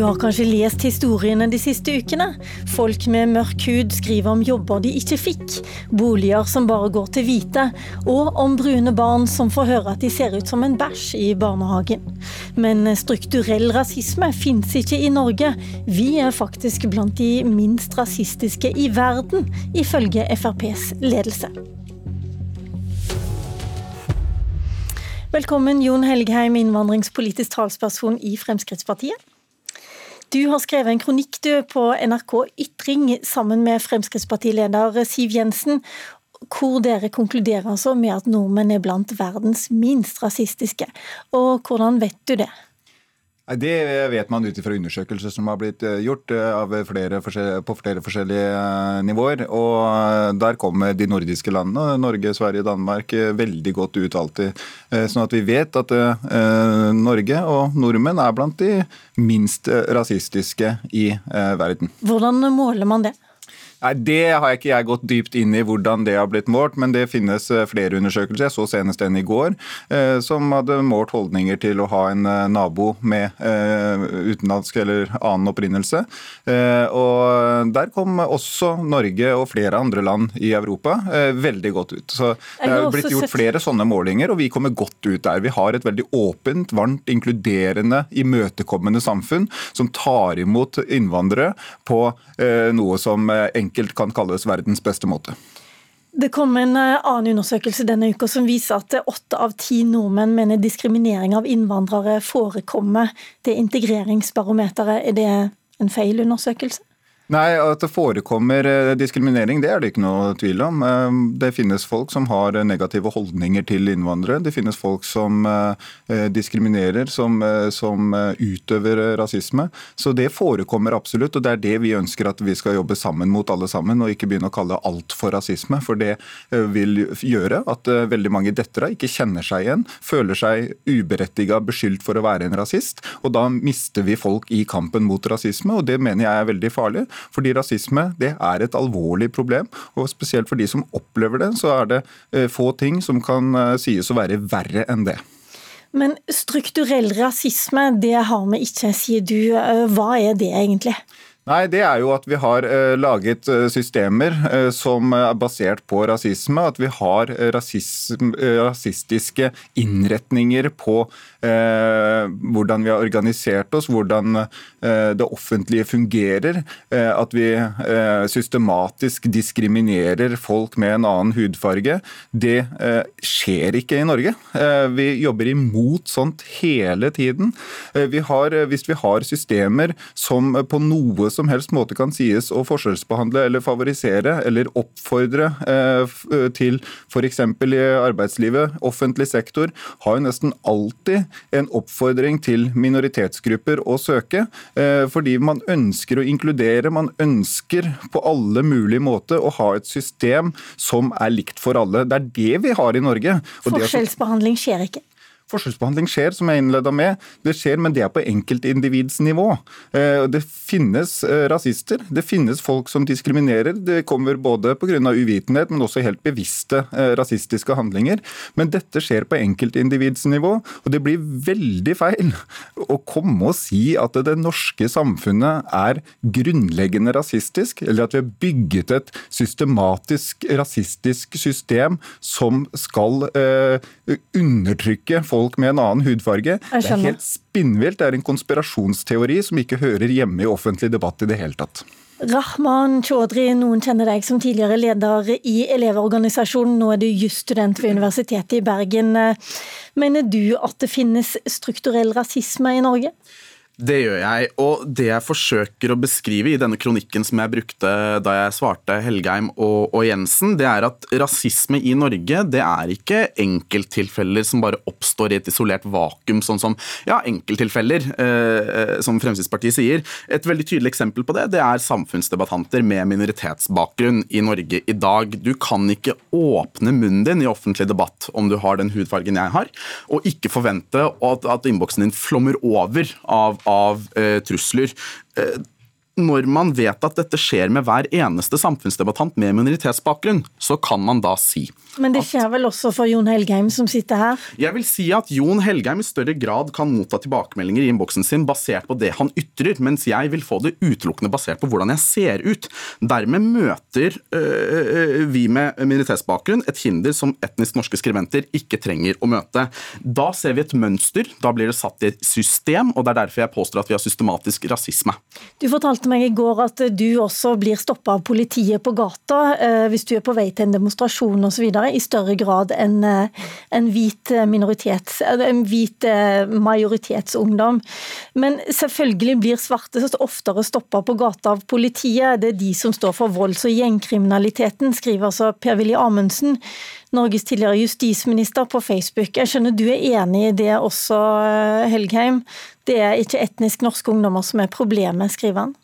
Du har kanskje lest historiene de siste ukene. Folk med mørk hud skriver om jobber de ikke fikk, boliger som bare går til hvite, og om brune barn som får høre at de ser ut som en bæsj i barnehagen. Men strukturell rasisme fins ikke i Norge. Vi er faktisk blant de minst rasistiske i verden, ifølge FrPs ledelse. Velkommen, Jon Helgheim, innvandringspolitisk talsperson i Fremskrittspartiet. Du har skrevet en kronikk du på NRK Ytring sammen med Fremskrittspartileder Siv Jensen, hvor dere konkluderer altså med at nordmenn er blant verdens minst rasistiske. Og hvordan vet du det? Det vet man ut ifra undersøkelser som har blitt eh, gjort eh, flere på flere forskjellige eh, nivåer. Og der kommer de nordiske landene, Norge, Sverige, Danmark, veldig godt ut alltid. Sånn at vi vet at Norge og nordmenn er blant de minst rasistiske i verden. Hvordan måler man det? Nei, Det har ikke jeg gått dypt inn i hvordan det har blitt målt, men det finnes eh, flere undersøkelser. Jeg så senest en i går eh, som hadde målt holdninger til å ha en eh, nabo med utenlandsk eller annen opprinnelse. Og Der kom også Norge og flere andre land i Europa veldig godt ut. Så Det er blitt gjort flere sånne målinger, og vi kommer godt ut der. Vi har et veldig åpent, varmt, inkluderende, imøtekommende samfunn som tar imot innvandrere på noe som enkelt enkelt kan kalles verdens beste måte. Det kom en eh, annen undersøkelse denne uka som viser at åtte av ti nordmenn mener diskriminering av innvandrere forekommer. Det integreringsbarometeret, er det en feil undersøkelse? Nei, At det forekommer eh, diskriminering, det er det ikke noe tvil om. Eh, det finnes folk som har negative holdninger til innvandrere. Det finnes folk som eh, diskriminerer, som, som utøver rasisme. Så det forekommer absolutt, og det er det vi ønsker at vi skal jobbe sammen mot alle sammen, og ikke begynne å kalle alt for rasisme. For det vil gjøre at veldig mange dettere ikke kjenner seg igjen, føler seg uberettiga beskyldt for å være en rasist, og da mister vi folk i kampen mot rasisme, og det mener jeg er veldig farlig. Fordi rasisme det er et alvorlig problem, og spesielt for de som opplever det, så er det eh, få ting som kan eh, sies å være verre enn det. Men strukturell rasisme, det har vi ikke, sier du. Eh, hva er det egentlig? Nei, det er jo at vi har uh, laget systemer uh, som er basert på rasisme. At vi har rasism, rasistiske innretninger på Eh, hvordan vi har organisert oss, hvordan eh, det offentlige fungerer. Eh, at vi systematisk diskriminerer folk med en annen hudfarge. Det skjer ikke i Norge. Vi jobber imot sånt hele tiden. Vi har, hvis vi har systemer som på noe som helst måte kan sies å forskjellsbehandle eller favorisere eller oppfordre til f.eks. i arbeidslivet, offentlig sektor, har jo nesten alltid en oppfordring til minoritetsgrupper å søke. Eh, fordi man ønsker å inkludere, man ønsker på alle mulige måter å ha et system som er likt for alle. Det er det vi har i Norge. Forskjellsbehandling skjer ikke? Forskjellsbehandling skjer, som jeg innleda med. Det skjer, men det er på enkeltindividsnivå. Eh, det finnes eh, rasister, det finnes folk som diskriminerer. Det kommer både pga. uvitenhet, men også helt bevisste eh, rasistiske handlinger. Men dette skjer på enkeltindividsnivå, og det blir veldig feil å komme og si at det norske samfunnet er grunnleggende rasistisk, eller at vi har bygget et systematisk rasistisk system som skal undertrykke folk folk med en annen hudfarge. Det er helt spinnvilt. Det er en konspirasjonsteori som ikke hører hjemme i offentlig debatt i det hele tatt. Rahman Chaudhry, noen kjenner deg som tidligere leder i Elevorganisasjonen. Nå er du jusstudent ved Universitetet i Bergen. Mener du at det finnes strukturell rasisme i Norge? Det gjør jeg. Og det jeg forsøker å beskrive i denne kronikken som jeg brukte da jeg svarte Helgheim og, og, Jensen, det er at rasisme i Norge det er ikke enkelttilfeller som bare oppstår i et isolert vakuum, sånn som ja, enkelttilfeller, eh, eh, som Fremskrittspartiet sier. Et veldig tydelig eksempel på det det er samfunnsdebattanter med minoritetsbakgrunn i Norge i dag. Du kan ikke åpne munnen din i offentlig debatt om du har den hudfargen jeg har, og ikke forvente at, at innboksen din flommer over av av eh, trusler. Når man vet at dette skjer med hver eneste samfunnsdebattant med minoritetsbakgrunn, så kan man da si Men det skjer vel også for Jon Helgheim som sitter her? Jeg vil si at Jon Helgheim i større grad kan motta tilbakemeldinger i innboksen sin basert på det han ytrer, mens jeg vil få det utelukkende basert på hvordan jeg ser ut. Dermed møter øh, vi med minoritetsbakgrunn et hinder som etnisk norske skribenter ikke trenger å møte. Da ser vi et mønster, da blir det satt i et system, og det er derfor jeg påstår at vi har systematisk rasisme. Du fortalte meg i går at du også blir stoppa av politiet på gata eh, hvis du er på vei til en demonstrasjon osv i større grad enn eh, en hvit, minoritets, en hvit eh, majoritetsungdom. Men selvfølgelig blir svarte oftere stoppa på gata av politiet. Det er de som står for volds- og gjengkriminaliteten, skriver altså Per-Willy Amundsen. Norges tidligere justisminister på Facebook. Jeg skjønner du er enig i det også, eh, Helgheim. Det er ikke etnisk norske ungdommer som er problemet, skriver han.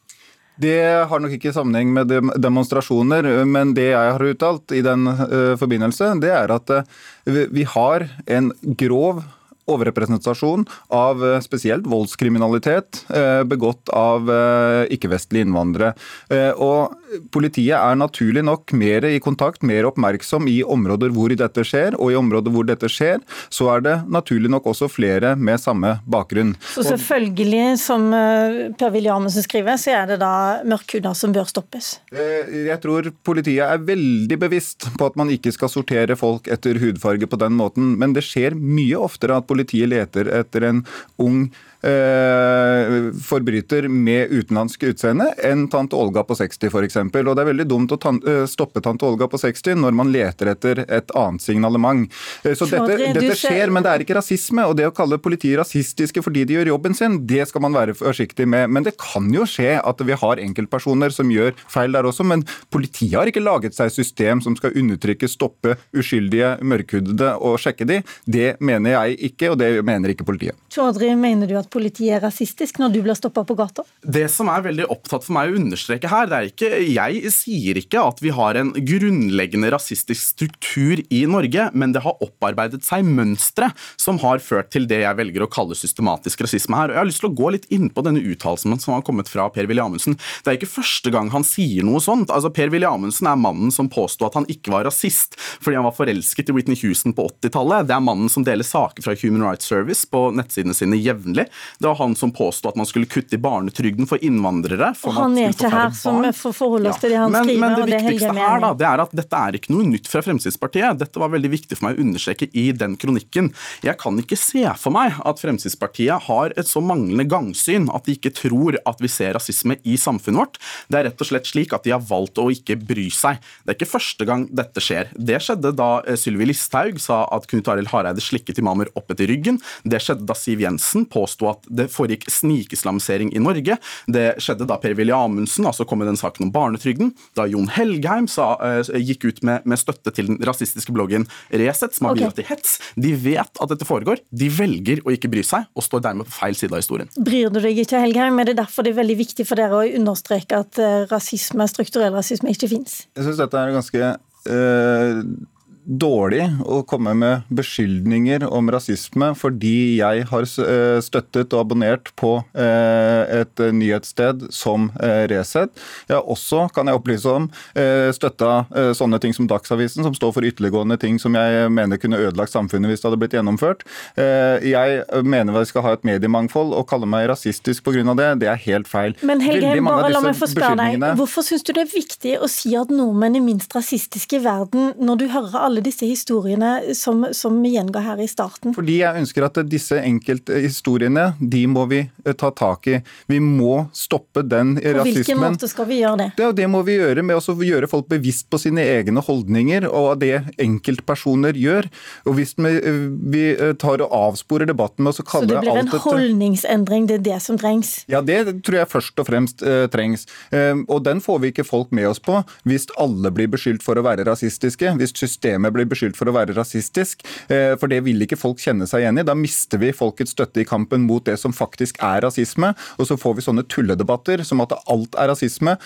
Det har nok ikke sammenheng med demonstrasjoner, men det jeg har uttalt i den uh, forbindelse, det er at uh, vi har en grov overrepresentasjon av eh, spesielt voldskriminalitet eh, begått av eh, ikke-vestlige innvandrere. Og Politiet er naturlig nok mer i kontakt, mer oppmerksom i områder hvor dette skjer. Og i områder hvor dette skjer, så er det naturlig nok også flere med samme bakgrunn. Så selvfølgelig, som Per-Willy Amundsen skriver, så er det da mørkhuda som bør stoppes? Jeg tror politiet er veldig bevisst på at man ikke skal sortere folk etter hudfarge på den måten, men det skjer mye oftere at politiet leter etter en ung eh, forbryter med utenlandsk utseende enn tante Olga på 60 f.eks. Og det er veldig dumt å tan stoppe tante Olga på 60 når man leter etter et annet signalement. Eh, så dette, dette skjer, men det er ikke rasisme. Og det å kalle politiet rasistiske fordi de gjør jobben sin, det skal man være forsiktig med. Men det kan jo skje at vi har enkeltpersoner som gjør feil der også. Men politiet har ikke laget seg system som skal undertrykke, stoppe uskyldige mørkhudede og sjekke de. Det mener jeg ikke, og det mener ikke politiet. Chaudhry, mener du at politiet er rasistisk når du blir stoppa på gata? Det som er veldig opptatt for meg å understreke her, det er ikke Jeg sier ikke at vi har en grunnleggende rasistisk struktur i Norge, men det har opparbeidet seg mønstre som har ført til det jeg velger å kalle systematisk rasisme her. Og Jeg har lyst til å gå litt inn på denne uttalelsen som har kommet fra Per-Willy Amundsen. Det er ikke første gang han sier noe sånt. Altså Per-Willy Amundsen er mannen som påsto at han ikke var rasist fordi han var forelsket i Whitney Houston på 80-tallet. Det er mannen som deler saker fra Human Rights Service på nettsidene sine jevnlig. Det var han som påsto at man skulle kutte i barnetrygden for innvandrere. For og han er ikke her som får forholde oss til det han men, skriver. Men det, det viktigste her da, det er at dette er ikke noe nytt fra Fremskrittspartiet. Dette var veldig viktig for meg å understreke i den kronikken. Jeg kan ikke se for meg at Fremskrittspartiet har et så manglende gangsyn at de ikke tror at vi ser rasisme i samfunnet vårt. Det er rett og slett slik at de har valgt å ikke bry seg. Det er ikke første gang dette skjer. Det skjedde da eh, Sylvi Listhaug sa at Knut Arild Hareide slikket imamer opp etter ryggen. Det skjedde da Siv Jensen påsto at det foregikk snikislamisering i Norge. Det skjedde da Per-Willy Amundsen altså kom med den saken om barnetrygden. Da Jon Helgheim sa, uh, gikk ut med, med, støtte til den rasistiske bloggen Resett, som har bidratt til hets. De vet at dette foregår. De velger å ikke bry seg, og står dermed på feil side av historien. Bryr du deg ikke, Helgheim? Er det derfor det er veldig viktig for dere å understreke at uh, rasisme, strukturell rasisme ikke fins? Jeg syns dette er ganske uh dårlig å komme med beskyldninger om rasisme fordi jeg har eh, støttet og abonnert på eh, et nyhetssted som eh, Resett. Jeg har også, kan jeg opplyse om, støtta sånne ting som Dagsavisen, som står for ytterliggående ting som jeg mener kunne ødelagt samfunnet hvis det hadde blitt gjennomført. Jeg mener vi skal ha et mediemangfold, og kalle meg rasistisk pga. det, det er helt feil. Men Helge, bare la meg få spørre deg, hvorfor syns du det er viktig å si at nordmenn er minst rasistiske i verden, når du hører alle alle disse historiene som, som gjengår her i starten? Fordi jeg ønsker at disse enkelthistoriene, de må vi eh, ta tak i. Vi må stoppe den rasismen. På hvilken måte skal vi gjøre det? Det, det må vi gjøre med å gjøre folk bevisst på sine egne holdninger og det enkeltpersoner gjør. Og hvis vi, vi eh, tar og avsporer debatten med å kalle Så det blir en holdningsendring, det er det som trengs? Ja, det tror jeg først og fremst uh, trengs. Uh, og den får vi ikke folk med oss på hvis alle blir beskyldt for å være rasistiske. Hvis systemet systemet blir beskyldt for å være rasistisk, for det vil ikke folk kjenne seg igjen i. Da mister vi folkets støtte i kampen mot det som faktisk er rasisme, og så får vi sånne tulledebatter som at alt er rasisme.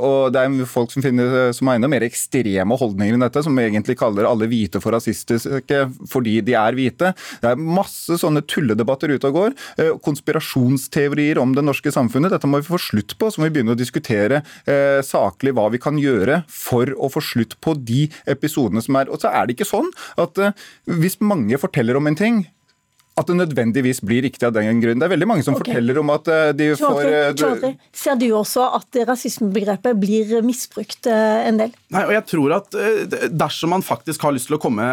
Og det er folk som, finner, som har enda mer ekstreme holdninger enn dette, som egentlig kaller alle hvite for rasistiske fordi de er hvite. Det er masse sånne tulledebatter ute og går. Konspirasjonsteorier om det norske samfunnet. Dette må vi få slutt på. Så må vi begynne å diskutere eh, saklig hva vi kan gjøre for å få slutt på de episodene som er. Og så er det ikke sånn at eh, hvis mange forteller om en ting, at det nødvendigvis blir riktig av den grunn. Det er veldig mange som okay. forteller om at eh, de får eh, ser du også at rasismebegrepet blir misbrukt eh, en del? Nei, og jeg tror at Dersom man faktisk har lyst til å komme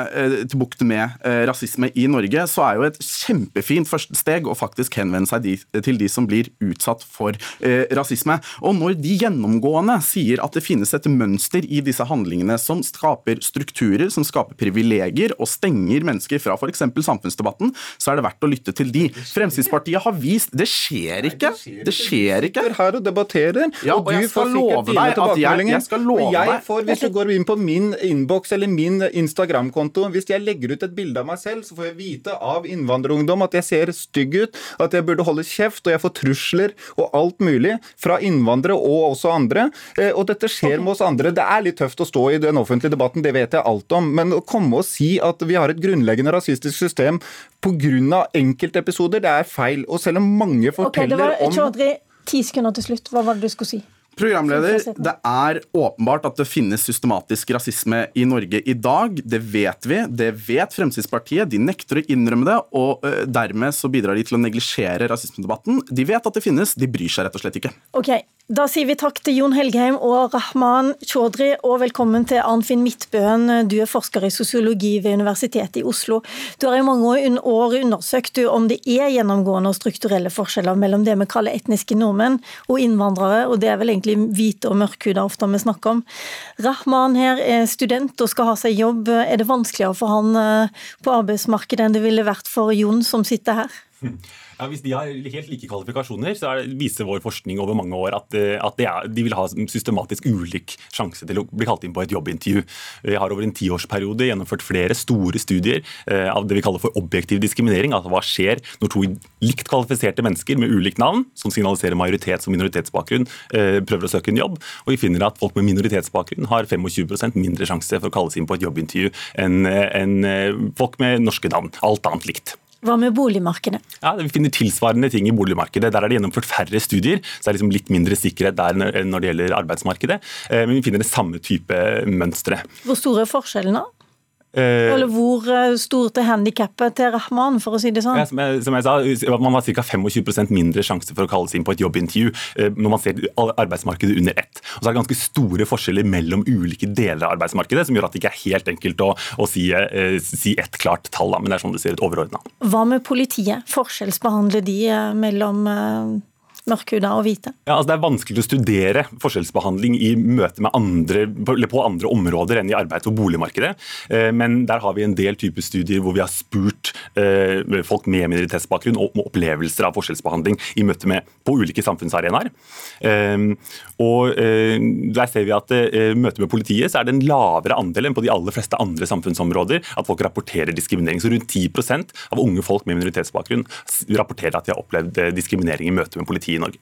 til bukt med rasisme i Norge, så er jo et kjempefint første steg å faktisk henvende seg til de som blir utsatt for rasisme. Og når de gjennomgående sier at det finnes et mønster i disse handlingene som skaper strukturer, som skaper privilegier og stenger mennesker fra f.eks. samfunnsdebatten, så er det verdt å lytte til de. Fremskrittspartiet har vist Det skjer ikke! Det skjer ikke. Du her og debatterer, ja, og, og du får love deg tilbakemeldinger. jeg, jeg og jeg får, Hvis du går inn på min innboks eller min Instagram-konto, hvis jeg legger ut et bilde av meg selv, så får jeg vite av innvandrerungdom at jeg ser stygg ut, at jeg burde holde kjeft, og jeg får trusler og alt mulig fra innvandrere og også andre. Eh, og dette skjer med oss andre. Det er litt tøft å stå i den offentlige debatten, det vet jeg alt om, men å komme og si at vi har et grunnleggende rasistisk system pga. enkeltepisoder, det er feil. Og selv om mange forteller okay, det var, om Chaudhry, ti sekunder til slutt. Hva var det du skulle si? Programleder, det er åpenbart at det finnes systematisk rasisme i Norge i dag. Det vet vi. Det vet Fremskrittspartiet. De nekter å innrømme det, og dermed så bidrar de til å neglisjere rasismedebatten. De vet at det finnes, de bryr seg rett og slett ikke. Ok, da sier vi takk til Jon Helgheim og Rahman Chaudhry, og velkommen til Arnfinn Midtbøen. Du er forsker i sosiologi ved Universitetet i Oslo. Du har i mange år undersøkt om det er gjennomgående og strukturelle forskjeller mellom det vi kaller etniske nordmenn og innvandrere, og det er vel egentlig hvite og mørkhuda ofte vi snakker om. Rahman her er student og skal ha seg jobb. Er det vanskeligere for han eh, på arbeidsmarkedet enn det ville vært for Jon som sitter her? Ja, Hvis de har helt like kvalifikasjoner, så det, viser vår forskning over mange år at, at de, er, de vil ha systematisk ulik sjanse til å bli kalt inn på et jobbintervju. Vi har over en tiårsperiode gjennomført flere store studier eh, av det vi kaller for objektiv diskriminering. altså Hva skjer når to likt kvalifiserte mennesker med ulikt navn, som signaliserer majoritets- og minoritetsbakgrunn, eh, prøver å søke en jobb. Og vi finner at folk med minoritetsbakgrunn har 25% mindre sjanse for å kalles inn på et jobbintervju enn en folk med norske navn. Alt annet likt. Hva med boligmarkedet? Ja, Vi finner tilsvarende ting i boligmarkedet. Der er det gjennomført færre studier, så det er liksom litt mindre sikkerhet der enn når det gjelder arbeidsmarkedet. Eh, men vi finner det samme type mønstre. Hvor store er forskjellene? Eh, Eller hvor eh, stort er handikappet til Rahman, for å si det sånn? Ja, som, jeg, som, jeg, sa, Man har ca. 25% mindre sjanse for å kalles inn på et jobbintervju eh, når man ser arbeidsmarkedet under ett. Og så er det ganske store forskjeller mellom ulike deler av arbeidsmarkedet, som gjør at det ikke er helt enkelt å, å si, si, ett klart tall, men det er sånn det ser ut overordna. Hva med politiet? Forskjellsbehandler de mellom mørkhuda og hvite? Ja, altså Det er vanskelig å studere forskjellsbehandling i møte med andre, på andre områder enn i arbeids- og boligmarkedet. Eh, men der har vi en del typer studier hvor vi har spurt eh, folk med minoritetsbakgrunn om opplevelser av forskjellsbehandling i møte med på ulike samfunnsarenaer. Eh, og der ser vi at i møte med politiet så er det en lavere andel enn på de aller fleste andre samfunnsområder at folk rapporterer diskriminering. Så rundt 10% av unge folk med minoritetsbakgrunn rapporterer at de har opplevd diskriminering i møte med politiet i Norge.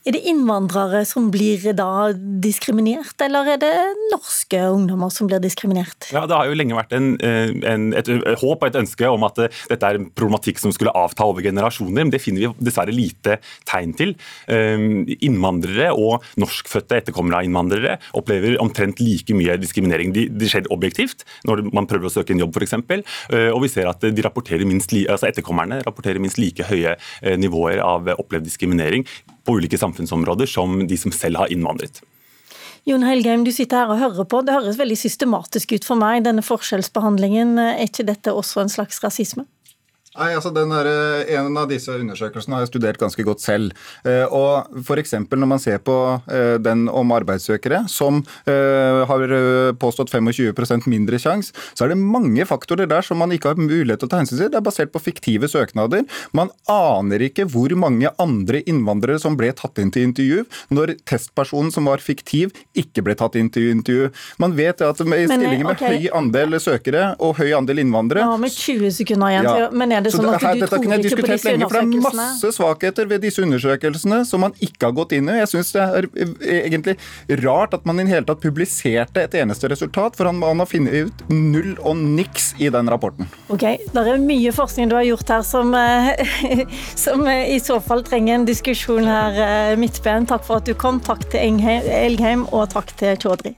Er det innvandrere som blir da diskriminert, eller er det norske ungdommer som blir diskriminert? Ja, Det har jo lenge vært en, eh, en, et, håp og et ønske om at eh, dette er en problematikk som skulle avta over generasjoner, men det finner vi dessverre lite tegn til. Um, innvandrere og norskfødte etterkommere av innvandrere opplever omtrent like mye diskriminering. De, de skjer objektivt når man prøver å søke en jobb, f.eks., uh, og vi ser at rapporterer minst, altså etterkommerne rapporterer minst like høye nivåer av opplevd diskriminering på ulike samfunnsområder som de som selv har innvandret. Jon Helgheim, du sitter her og hører på. Det høres veldig systematisk ut for meg, denne forskjellsbehandlingen. Er ikke dette også en slags rasisme? Nei, altså den der, eh, En av disse undersøkelsene har jeg studert ganske godt selv. Eh, og F.eks. når man ser på eh, den om arbeidssøkere som har påstått 25% mindre sjanse, så er det mange faktorer der som man ikke har mulighet til å ta hensyn til. Det er basert på fiktive søknader. Man aner ikke hvor mange andre innvandrere som ble tatt inn til intervju, når testpersonen som var fiktiv, ikke ble tatt inn til intervju. Man vet at i stillinger med okay. høy andel søkere og høy andel innvandrere Ja, har vi 20 sekunder igjen. Ja. men er det sånn at du tror kunne jeg diskutert lenge, for Det er masse svakheter ved disse undersøkelsene som man ikke har gått inn i. Jeg syns det er eh, egentlig rart at man i det hele tatt publiserte et eneste resultat, for man har funnet ut null og niks i den rapporten. Ok, Det er mye forskning du har gjort her som, eh, som i så fall trenger en diskusjon her, eh, Midtben. Takk for at du kom. Takk til Elgheim, og takk til Chaudhry.